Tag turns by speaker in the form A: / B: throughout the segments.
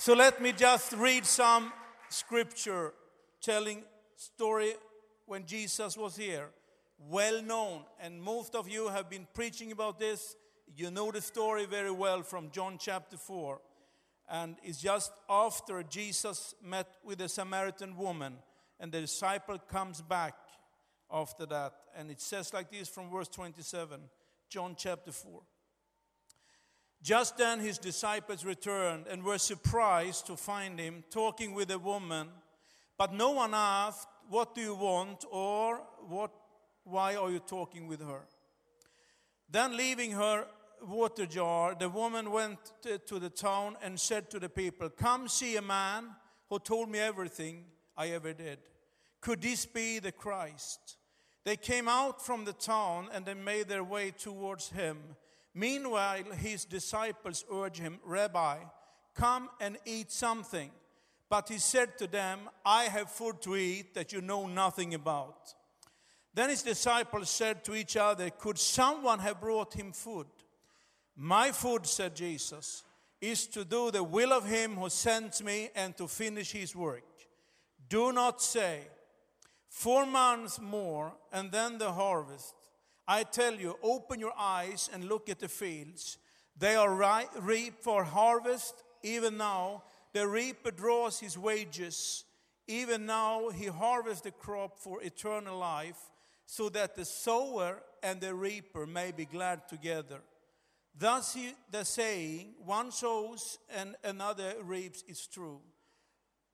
A: So let me just read some scripture telling story when Jesus was here. Well known, and most of you have been preaching about this. You know the story very well from John chapter 4. And it's just after Jesus met with a Samaritan woman, and the disciple comes back after that. And it says like this from verse 27, John chapter 4. Just then his disciples returned and were surprised to find him talking with a woman, but no one asked, What do you want? or what, Why are you talking with her? Then, leaving her water jar, the woman went to, the town and said to the people, Come see a man who told me everything I ever did. Could this be the Christ? They came out from the town and they made their way towards him. Meanwhile, his disciples urged him, Rabbi, come and eat something. But he said to them, I have food to eat that you know nothing about. Then his disciples said to each other, Could someone have brought him food? My food, said Jesus, is to do the will of him who sent me and to finish his work. Do not say, Four months more and then the harvest. I tell you, open your eyes and look at the fields. They are ri- reap for harvest. Even now, the reaper draws his wages. Even now, he harvests the crop for eternal life, so that the sower and the reaper may be glad together. Thus, he, the saying, one sows and another reaps, is true.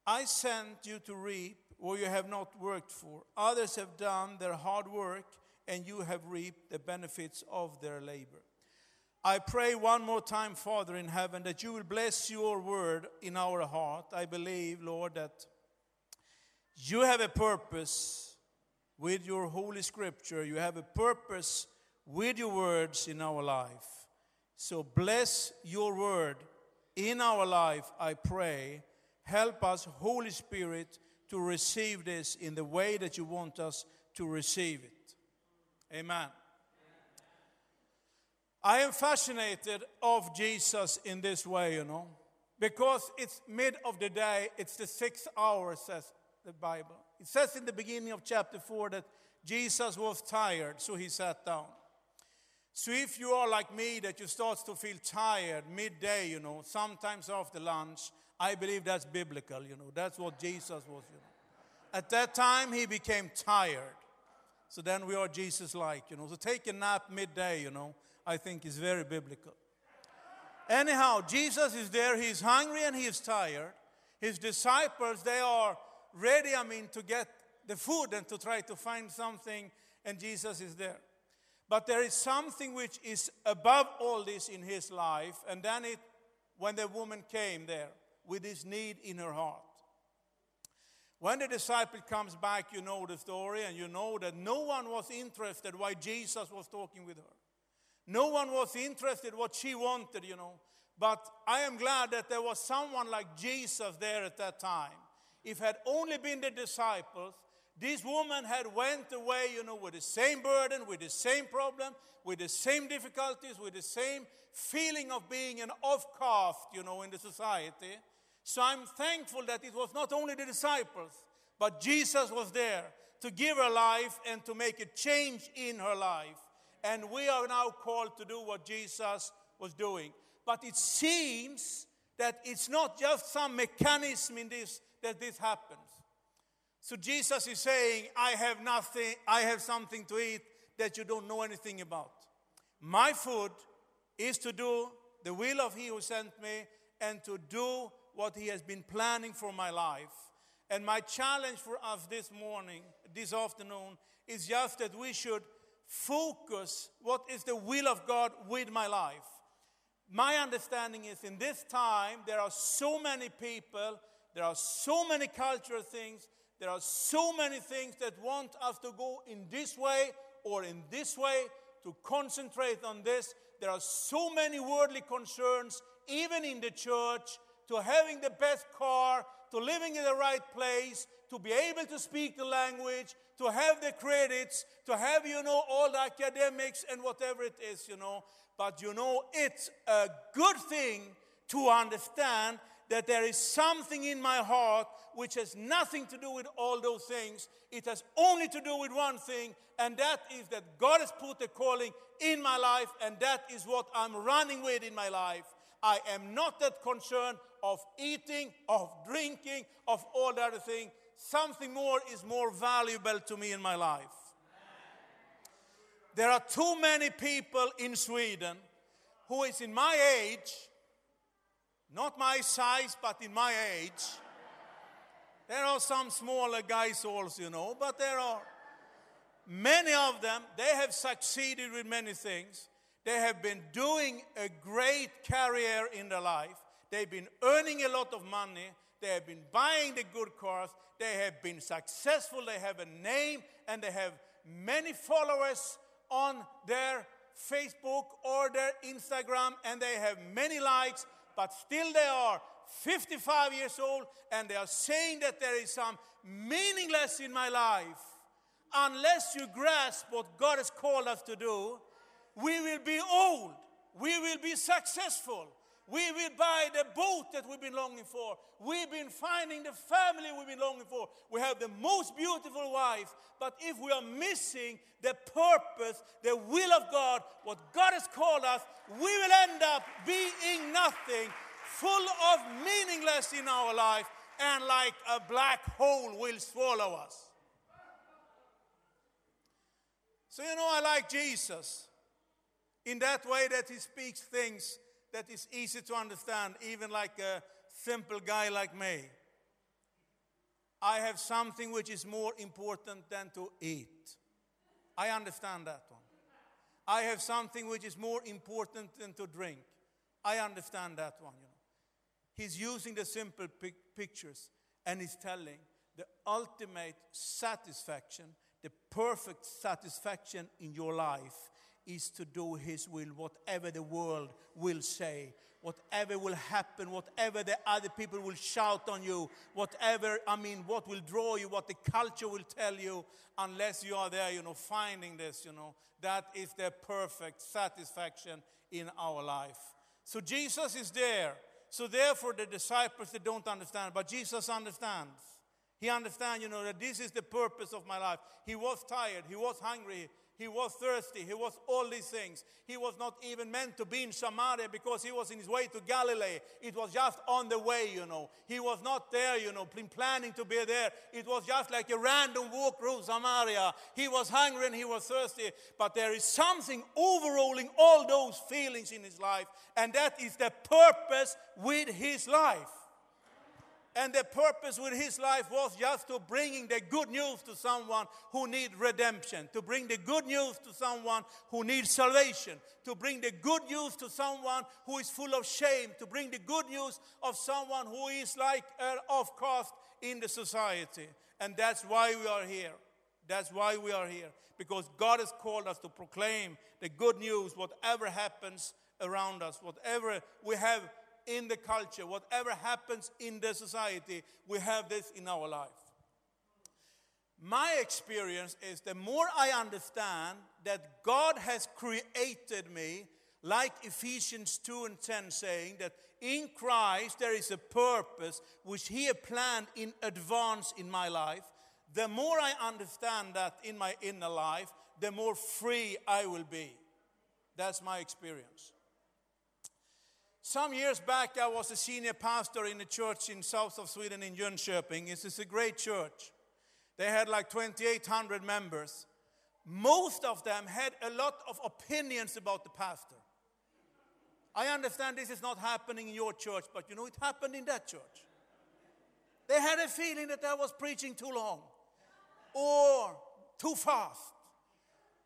A: I sent you to reap what you have not worked for. Others have done their hard work, and you have reaped the benefits of their labor. I pray one more time, Father in heaven, that you will bless your word in our heart. I believe, Lord, that you have a purpose with your holy scripture. You have a purpose with your words in our life. So bless your word in our life, I pray. Help us, Holy Spirit, to receive this in the way that you want us to receive it. Amen. I am fascinated of Jesus in this way, you know, because it's mid of the day, it's the sixth hour, says the Bible. It says in the beginning of chapter 4 that Jesus was tired, so he sat down. So if you are like me, that you start to feel tired midday, you know, sometimes after lunch, I believe that's biblical, you know. That's what Jesus was, you know. At that time, he became tired. So then we are Jesus like, you know. So take a nap midday, you know, I think is very biblical. Anyhow, Jesus is there, he's hungry and he is tired. His disciples, they are ready, I mean, to get the food and to try to find something, and Jesus is there. But there is something which is above all this in his life, and then it, when the woman came there with this need in her heart. When the disciple comes back, you know the story, and you know that no one was interested why Jesus was talking with her. No one was interested what she wanted, you know. But I am glad that there was someone like Jesus there at that time. If had only been the disciples, this woman had went away, you know, with the same burden, with the same problem, with the same difficulties, with the same feeling of being an outcast, you know, in the society. So I'm thankful that it was not only the disciples, but Jesus was there to give her life and to make a change in her life. And we are now called to do what Jesus was doing. But it seems that it's not just some mechanism in this that this happens. So Jesus is saying, I have nothing, I have something to eat that you don't know anything about. My food is to do the will of He who sent me and to do what He has been planning for my life. And my challenge for us this morning, this afternoon, is just that we should focus what is the will of God with my life. my understanding is in this time there are so many people, there are so many cultural things, there are so many things that want us to go in this way or in this way, to concentrate on this. There are so many worldly concerns, even in the church, to having the best car, to living in the right place, to be able to speak the language, to have the credits, to have, you know, all the academics and whatever it is, you know. But you know, it's a good thing to understand that there is something in my heart which has nothing to do with all those things. It has only to do with one thing, and that is that God has put a calling in my life, and that is what I'm running with in my life. I am not that concerned of eating, of drinking, of all the other thing. Something more is more valuable to me in my life. There are too many people in Sweden who is in my age, not my size, but in my age. There are some smaller guys also, you know, but there are many of them. They have succeeded with many things. They have been doing a great career in their life. They've been earning a lot of money. They have been buying the good cars. They have been successful. They have a name and they have many followers on their Facebook or their Instagram and they have many likes, but still they are 55 years old and they are saying that there is some meaningless in my life. Unless you grasp what God has called us to do, we will be old. We will be successful. We will buy the boat that we've been longing for. We've been finding the family we've been longing for. We have the most beautiful wife. But if we are missing the purpose, the will of God, what God has called us, we will end up being nothing, full of meaningless in our life, and like a black hole will swallow us. So, you know, I like Jesus in that way that he speaks things that is easy to understand, even like a simple guy like me. I have something which is more important than to eat. I understand that one. I have something which is more important than to drink. I understand that one, you know. He's using the simple pic- pictures and he's telling the ultimate satisfaction, the perfect satisfaction in your life is to do His will, whatever the world will say, whatever will happen, whatever the other people will shout on you, whatever, I mean, what will draw you, what the culture will tell you, unless you are there, you know, finding this, you know, that is the perfect satisfaction in our life. So Jesus is there. So therefore, the disciples they don't understand, but Jesus understands. He understands, you know, that this is the purpose of my life. He was tired, he was hungry, he was thirsty, he was all these things. He was not even meant to be in Samaria because he was in his way to Galilee. It was just on the way, you know. He was not there, you know, planning to be there. It was just like a random walk through Samaria. He was hungry and he was thirsty, but there is something overruling all those feelings in his life, and that is the purpose with his life. And the purpose with his life was just to bringing the good news to someone who need redemption, to bring the good news to someone who needs salvation, to bring the good news to someone who is full of shame, to bring the good news of someone who is like uh, an offcast in the society. And that's why we are here. That's why we are here. Because God has called us to proclaim the good news, whatever happens around us, whatever we have in the culture, whatever happens in the society, we have this in our life. My experience is the more I understand that God has created me, like Ephesians 2 and 10 saying that in Christ there is a purpose which He had planned in advance in my life, the more I understand that in my inner life, the more free I will be. That's my experience. Some years back, I was a senior pastor in a church in south of Sweden in Jönköping. This is a great church. They had like 2,800 members. Most of them had a lot of opinions about the pastor. I understand this is not happening in your church, but you know, it happened in that church. They had a feeling that I was preaching too long or too fast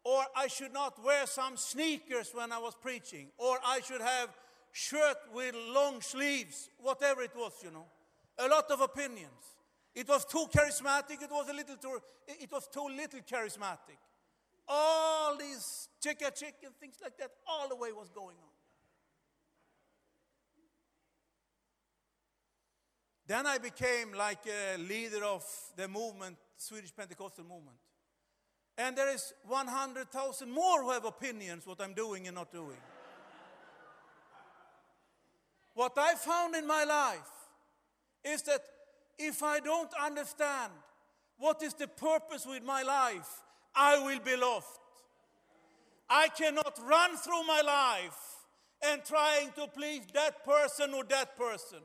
A: or I should not wear some sneakers when I was preaching, or I should have shirt with long sleeves, whatever it was, you know. A lot of opinions. It was too charismatic, it was a little too, it was too little charismatic. All these chicka chick and things like that, all the way was going on. Then I became like a leader of the movement, Swedish Pentecostal movement. And there is 100,000 more who have opinions what I'm doing and not doing. What I found in my life is that if I don't understand what is the purpose with my life, I will be lost. I cannot run through my life and trying to please that person or that person.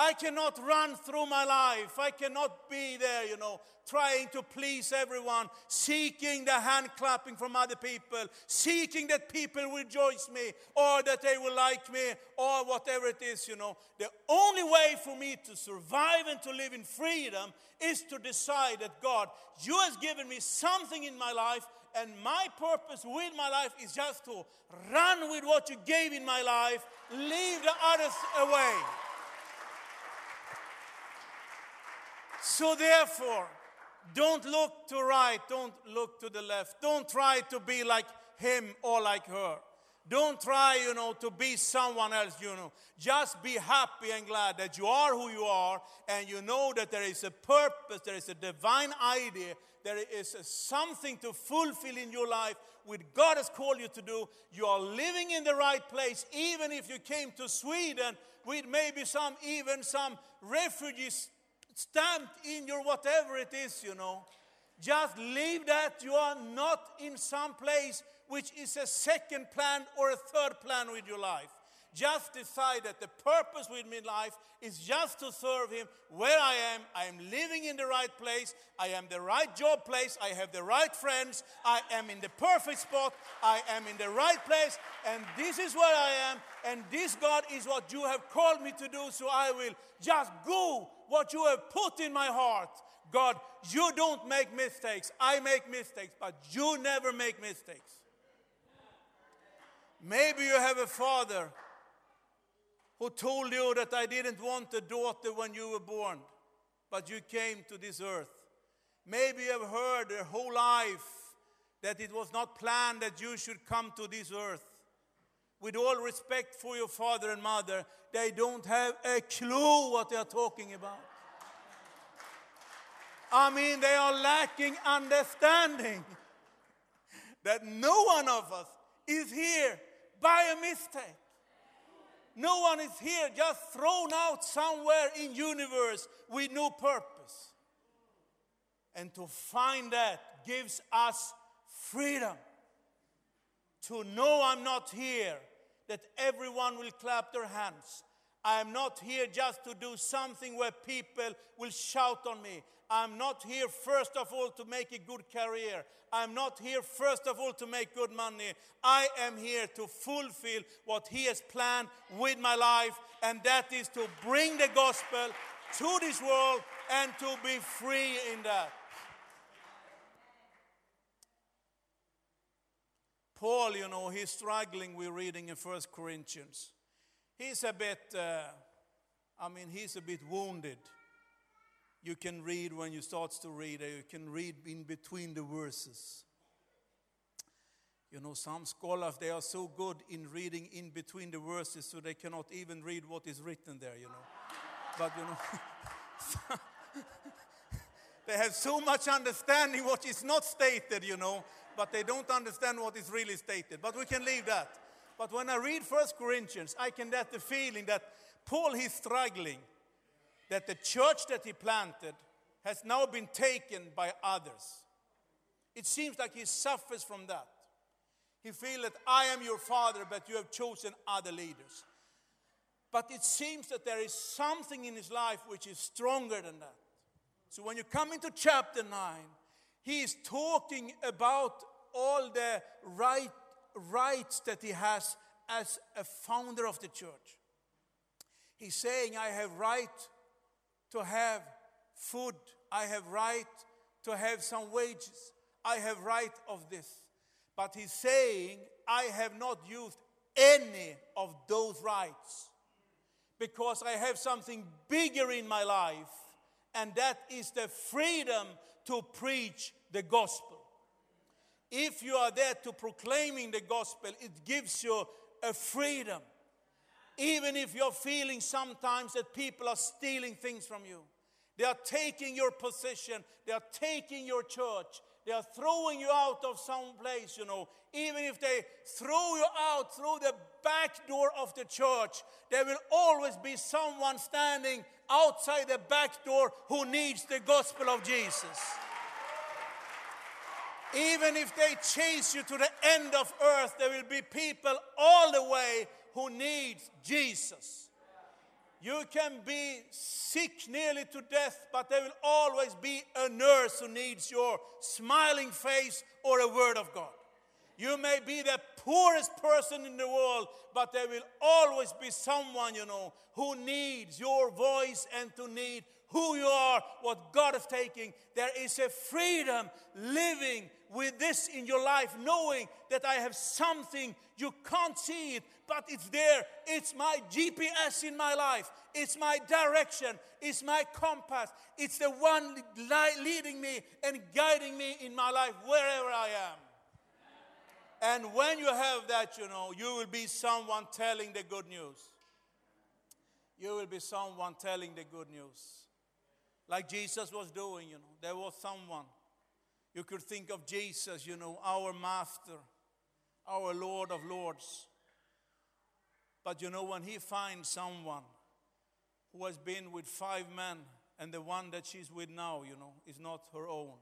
A: I cannot run through my life. I cannot be there, you know, trying to please everyone, seeking the hand clapping from other people, seeking that people rejoice me or that they will like me or whatever it is, you know. The only way for me to survive and to live in freedom is to decide that God, you has given me something in my life and my purpose with my life is just to run with what you gave in my life, leave the others away. So therefore, don't look to right, don't look to the left. Don't try to be like him or like her. Don't try, you know, to be someone else, you know. Just be happy and glad that you are who you are and you know that there is a purpose, there is a divine idea, there is something to fulfill in your life what God has called you to do. You are living in the right place, even if you came to Sweden with maybe some, even some refugees stamped in your whatever it is, you know. Just leave that. You are not in some place which is a second plan or a third plan with your life. Just decide that the purpose with my life is just to serve Him where I am. I am living in the right place. I am the right job place. I have the right friends. I am in the perfect spot. I am in the right place. And this is where I am. And this, God, is what you have called me to do. So I will just go what you have put in my heart. God, you don't make mistakes. I make mistakes, but you never make mistakes. Maybe you have a father who told you that I didn't want a daughter when you were born, but you came to this earth. Maybe you have heard your whole life that it was not planned that you should come to this earth. With all respect for your father and mother, they don't have a clue what they are talking about. I mean, they are lacking understanding that no one of us is here by a mistake. No one is here just thrown out somewhere in universe with no purpose. And to find that gives us freedom. To know I'm not here, that everyone will clap their hands. I am not here just to do something where people will shout on me. I'm not here, first of all, to make a good career. I'm not here, first of all, to make good money. I am here to fulfill what He has planned with my life, and that is to bring the gospel to this world and to be free in that. Paul, you know, he's struggling with reading in First Corinthians. He's a bit, uh, I mean, he's a bit wounded. You can read when you start to read, uh, you can read in between the verses. You know, some scholars, they are so good in reading in between the verses, so they cannot even read what is written there, you know. But, you know, they have so much understanding what is not stated, you know, but they don't understand what is really stated. But we can leave that. But when I read First Corinthians, I can get the feeling that Paul is struggling, that the church that he planted has now been taken by others. It seems like he suffers from that. He feels that I am your father, but you have chosen other leaders. But it seems that there is something in his life which is stronger than that. So when you come into chapter 9, he is talking about all the right, rights that he has as a founder of the church. He's saying, I have right to have food. I have right to have some wages. I have right of this. But he's saying, I have not used any of those rights because I have something bigger in my life, and that is the freedom to preach the gospel. If you are there to proclaiming the gospel, it gives you a freedom. Even if you're feeling sometimes that people are stealing things from you, they are taking your position, they are taking your church, they are throwing you out of some place, you know. Even if they throw you out through the back door of the church, there will always be someone standing outside the back door who needs the gospel of Jesus. Even if they chase you to the end of earth, there will be people all the way who need Jesus. You can be sick nearly to death, but there will always be a nurse who needs your smiling face or a word of God. You may be the poorest person in the world, but there will always be someone, you know, who needs your voice and to need who you are, what God is taking. There is a freedom living with this in your life, knowing that I have something, you can't see it, but it's there. It's my GPS in my life, it's my direction, it's my compass, it's the one leading me and guiding me in my life wherever I am. And when you have that, you know, you will be someone telling the good news. You will be someone telling the good news. Like Jesus was doing, you know, there was someone. You could think of Jesus, you know, our master, our Lord of Lords. But you know, when he finds someone who has been with five men and the one that she's with now, you know, is not her own.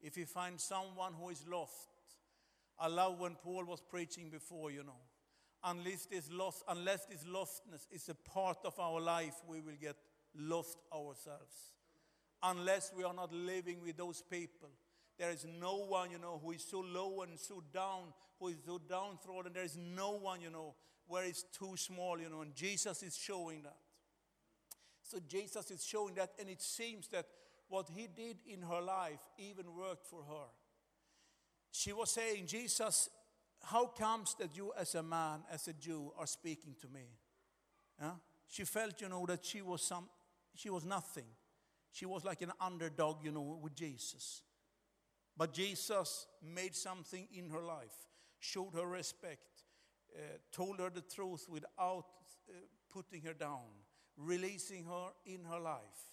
A: If he finds someone who is lost, I love when Paul was preaching before, you know. Unless this loss, unless this lostness is a part of our life, we will get lost ourselves. Unless we are not living with those people. There is no one, you know, who is so low and so down, who is so downtrodden. There is no one, you know, where it's too small, you know, and Jesus is showing that. So Jesus is showing that, and it seems that what he did in her life even worked for her. She was saying, Jesus, how comes that you, as a man, as a Jew, are speaking to me? Yeah? She felt, you know, that she was some, she was nothing. She was like an underdog, you know, with Jesus. But Jesus made something in her life, showed her respect, uh, told her the truth without uh, putting her down, releasing her in her life.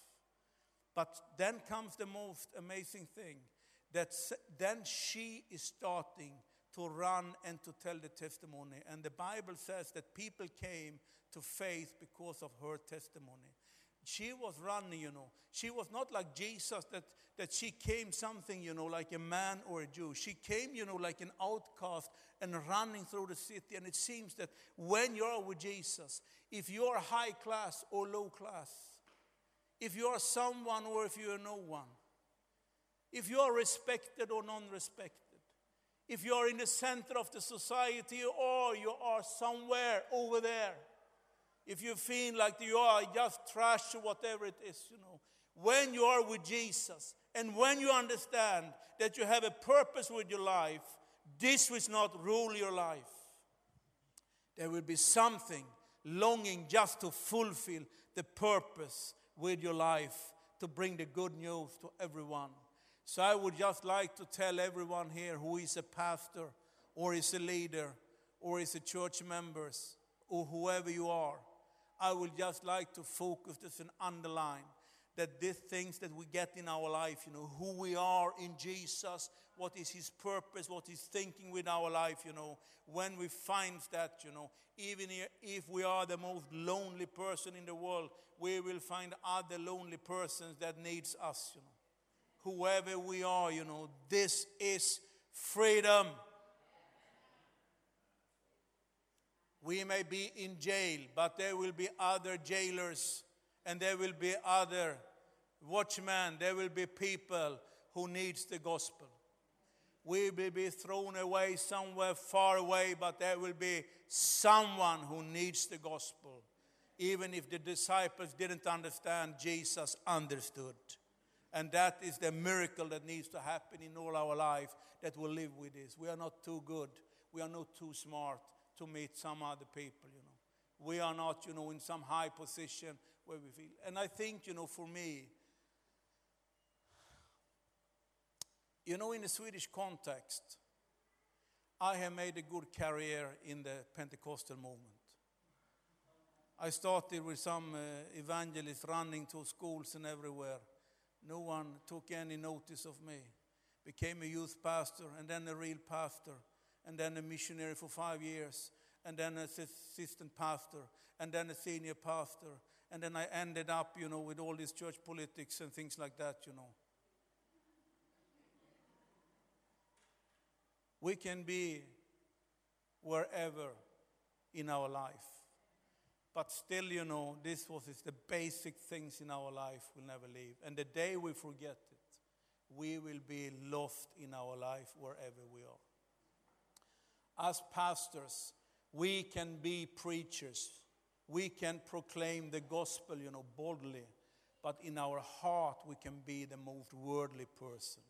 A: But then comes the most amazing thing that then she is starting to run and to tell the testimony. And the Bible says that people came to faith because of her testimony. She was running, you know. She was not like Jesus that, that she came something, you know, like a man or a Jew. She came, you know, like an outcast and running through the city. And it seems that when you're with Jesus, if you're high class or low class, if you are someone or if you are no one, if you are respected or non respected, if you are in the center of the society or you are somewhere over there, if you feel like you are just trash or whatever it is, you know, when you are with Jesus and when you understand that you have a purpose with your life, this will not rule your life. There will be something longing just to fulfill the purpose with your life to bring the good news to everyone. So I would just like to tell everyone here who is a pastor or is a leader or is a church members or whoever you are, I would just like to focus this and underline that these things that we get in our life, you know, who we are in Jesus, what is his purpose, what he's thinking with our life, you know, when we find that, you know, even if we are the most lonely person in the world, we will find other lonely persons that needs us, you know. Whoever we are, you know, this is freedom. We may be in jail, but there will be other jailers and there will be other watchmen. There will be people who needs the gospel. We will be thrown away somewhere far away, but there will be someone who needs the gospel. Even if the disciples didn't understand, Jesus understood. And that is the miracle that needs to happen in all our life that we live with this. We are not too good, we are not too smart to meet some other people, you know. We are not, you know, in some high position where we feel. And I think, you know, for me, you know, in the Swedish context, I have made a good career in the Pentecostal movement. I started with some uh, evangelists running to schools and everywhere. No one took any notice of me. Became a youth pastor and then a real pastor and then a missionary for five years and then an assistant pastor and then a senior pastor. And then I ended up, you know, with all this church politics and things like that, you know. We can be wherever in our life. But still, you know, this was is the basic things in our life will never leave. And the day we forget it, we will be lost in our life wherever we are. As pastors, we can be preachers. We can proclaim the gospel, you know, boldly. But in our heart, we can be the most worldly person.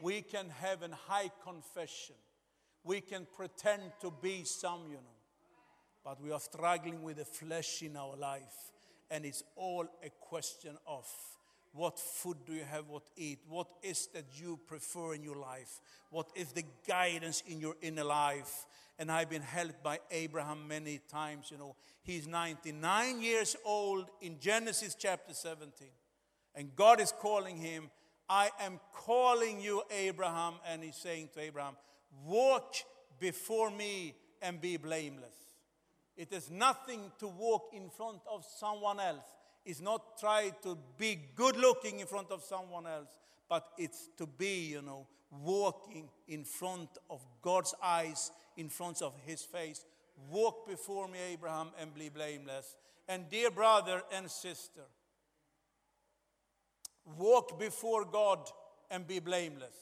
A: We can have a high confession. We can pretend to be some, you know. But we are struggling with the flesh in our life. And it's all a question of what food do you have, what eat? What is that you prefer in your life? What is the guidance in your inner life? And I've been helped by Abraham many times, you know. He's 99 years old in Genesis chapter 17. And God is calling him, I am calling you, Abraham. And he's saying to Abraham, Walk before me and be blameless. It is nothing to walk in front of someone else. It's not try to be good looking in front of someone else, but it's to be, you know, walking in front of God's eyes, in front of His face. Walk before me, Abraham, and be blameless. And dear brother and sister, walk before God and be blameless.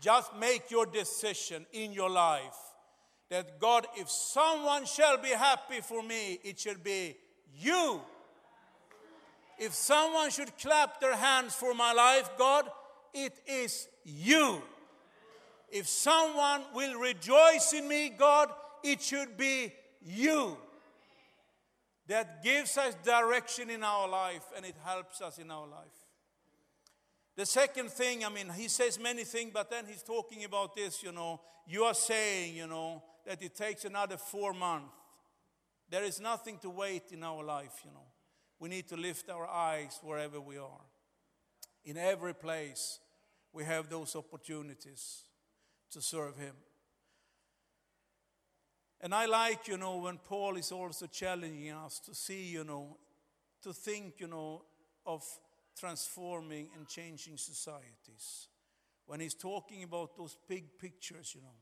A: Just make your decision in your life that God, if someone shall be happy for me, it shall be you. If someone should clap their hands for my life, God, it is you. If someone will rejoice in me, God, it should be you. That gives us direction in our life and it helps us in our life. The second thing, I mean, he says many things, but then he's talking about this, you know. You are saying, you know, that it takes another four months. There is nothing to wait in our life, you know. We need to lift our eyes wherever we are. In every place, we have those opportunities to serve Him. And I like, you know, when Paul is also challenging us to see, you know, to think, you know, of transforming and changing societies. When he's talking about those big pictures, you know,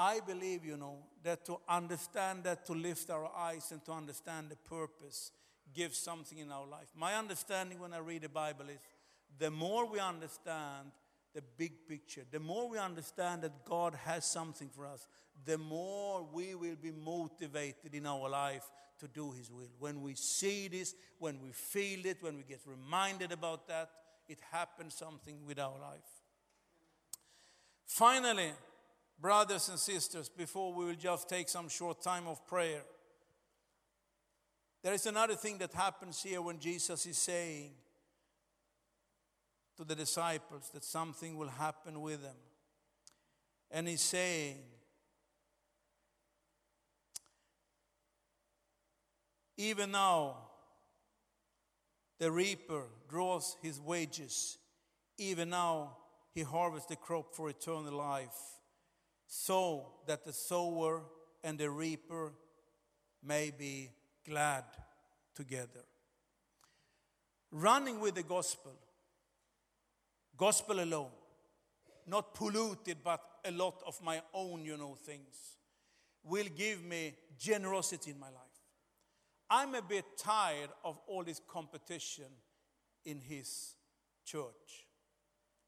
A: I believe, you know, that to understand that, to lift our eyes and to understand the purpose gives something in our life. My understanding when I read the Bible is the more we understand the big picture, the more we understand that God has something for us, the more we will be motivated in our life to do His will. When we see this, when we feel it, when we get reminded about that, it happens something with our life. Finally, brothers and sisters, before we will just take some short time of prayer, there is another thing that happens here when Jesus is saying to the disciples that something will happen with them. And he's saying, even now, the reaper draws his wages. Even now, he harvests the crop for eternal life, so that the sower and the reaper may be glad together. Running with the gospel, gospel alone, not polluted, but a lot of my own, you know, things, will give me generosity in my life. I'm a bit tired of all this competition in his church.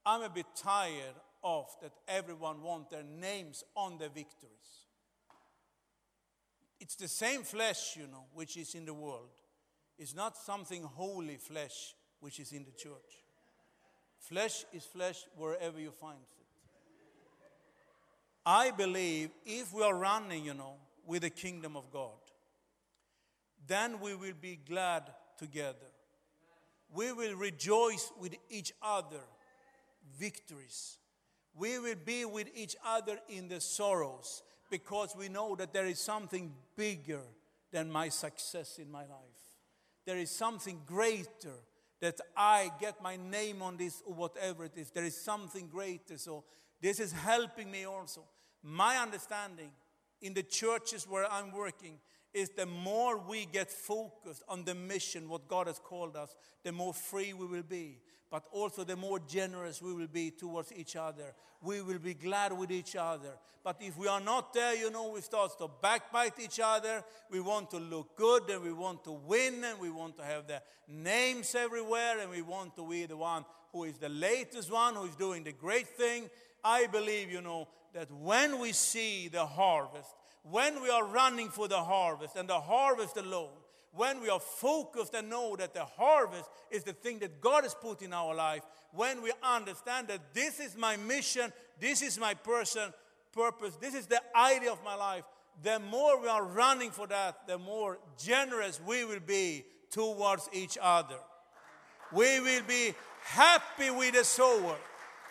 A: I'm a bit tired of that everyone want their names on the victories. It's the same flesh, you know, which is in the world. It's not something holy flesh which is in the church. Flesh is flesh wherever you find it. I believe if we are running, you know, with the kingdom of God, then we will be glad together. We will rejoice with each other victories. We will be with each other in the sorrows because we know that there is something bigger than my success in my life. There is something greater that I get my name on this or whatever it is. There is something greater. So this is helping me also. My understanding in the churches where I'm working is the more we get focused on the mission, what God has called us, the more free we will be. But also the more generous we will be towards each other. We will be glad with each other. But if we are not there, you know, we start to backbite each other. We want to look good and we want to win and we want to have the names everywhere and we want to be the one who is the latest one, who is doing the great thing. I believe, you know, that when we see the harvest, when we are running for the harvest and the harvest alone, when we are focused and know that the harvest is the thing that God has put in our life, when we understand that this is my mission, this is my person, purpose, this is the idea of my life, the more we are running for that, the more generous we will be towards each other. We will be happy with the sower.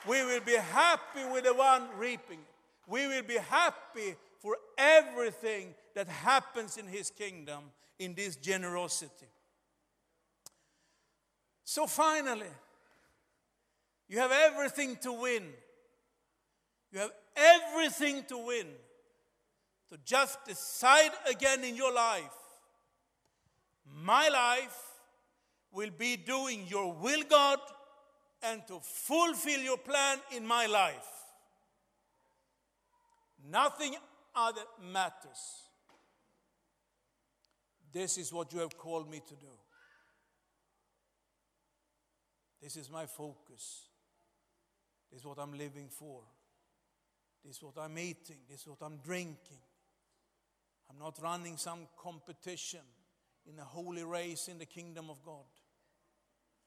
A: We will be happy with the one reaping. We will be happy for everything that happens in his kingdom in this generosity. So finally, you have everything to win. You have everything to win. To just decide again in your life my life will be doing your will, God, and to fulfill your plan in my life. Nothing other matters. This is what you have called me to do. This is my focus. This is what I'm living for. This is what I'm eating. This is what I'm drinking. I'm not running some competition in a holy race in the kingdom of God.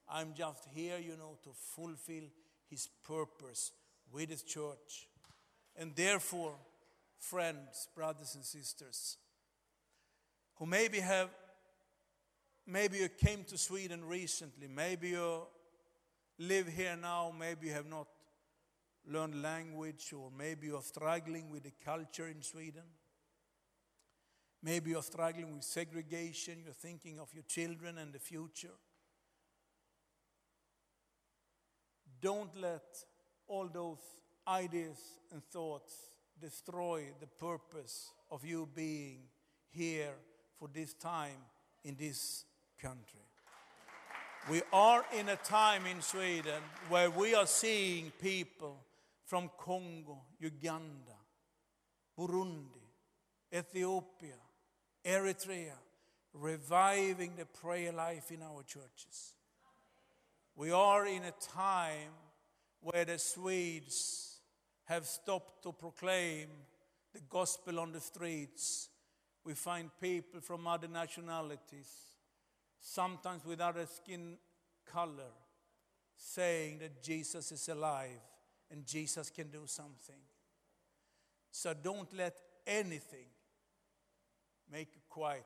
A: I'm just here, you know, to fulfill His purpose with His church. And therefore, friends, brothers, and sisters, who maybe have, maybe you came to Sweden recently, maybe you live here now, maybe you have not learned language, or maybe you're struggling with the culture in Sweden. Maybe you're struggling with segregation, you're thinking of your children and the future. Don't let all those ideas and thoughts destroy the purpose of you being here for this time in this country. We are in a time in Sweden where we are seeing people from Congo, Uganda, Burundi, Ethiopia, Eritrea reviving the prayer life in our churches. We are in a time where the Swedes have stopped to proclaim the gospel on the streets. We find people from other nationalities, sometimes with other skin color, saying that Jesus is alive and Jesus can do something. So don't let anything make you quiet.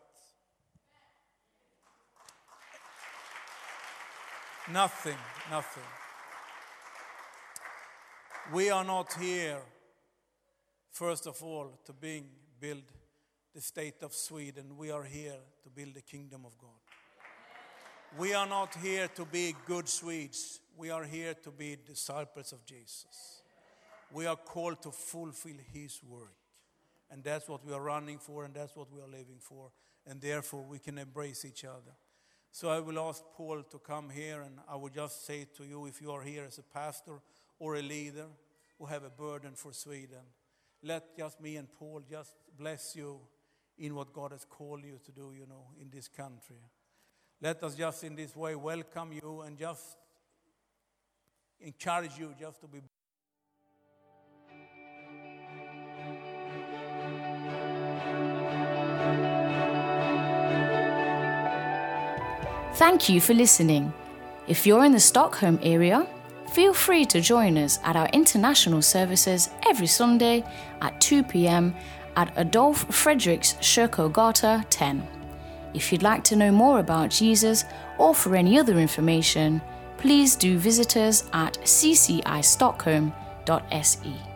A: Nothing, nothing. We are not here, first of all, to bring, build the state of Sweden. We are here to build the kingdom of God. We are not here to be good Swedes. We are here to be disciples of Jesus. We are called to fulfill His work. And that's what we are running for, and that's what we are living for. And therefore, we can embrace each other. So I will ask Paul to come here, and I will just say to you if you are here as a pastor or a leader who have a burden for Sweden, let just me and Paul just bless you in what God has called you to do, you know, in this country. Let us just in this way welcome you and just encourage you just to be
B: Thank you for listening. If you're in the Stockholm area, Feel free to join us at our international services every Sunday at 2 pm at Adolf Frederiks Gata 10. If you'd like to know more about Jesus or for any other information, please do visit us at ccistockholm.se.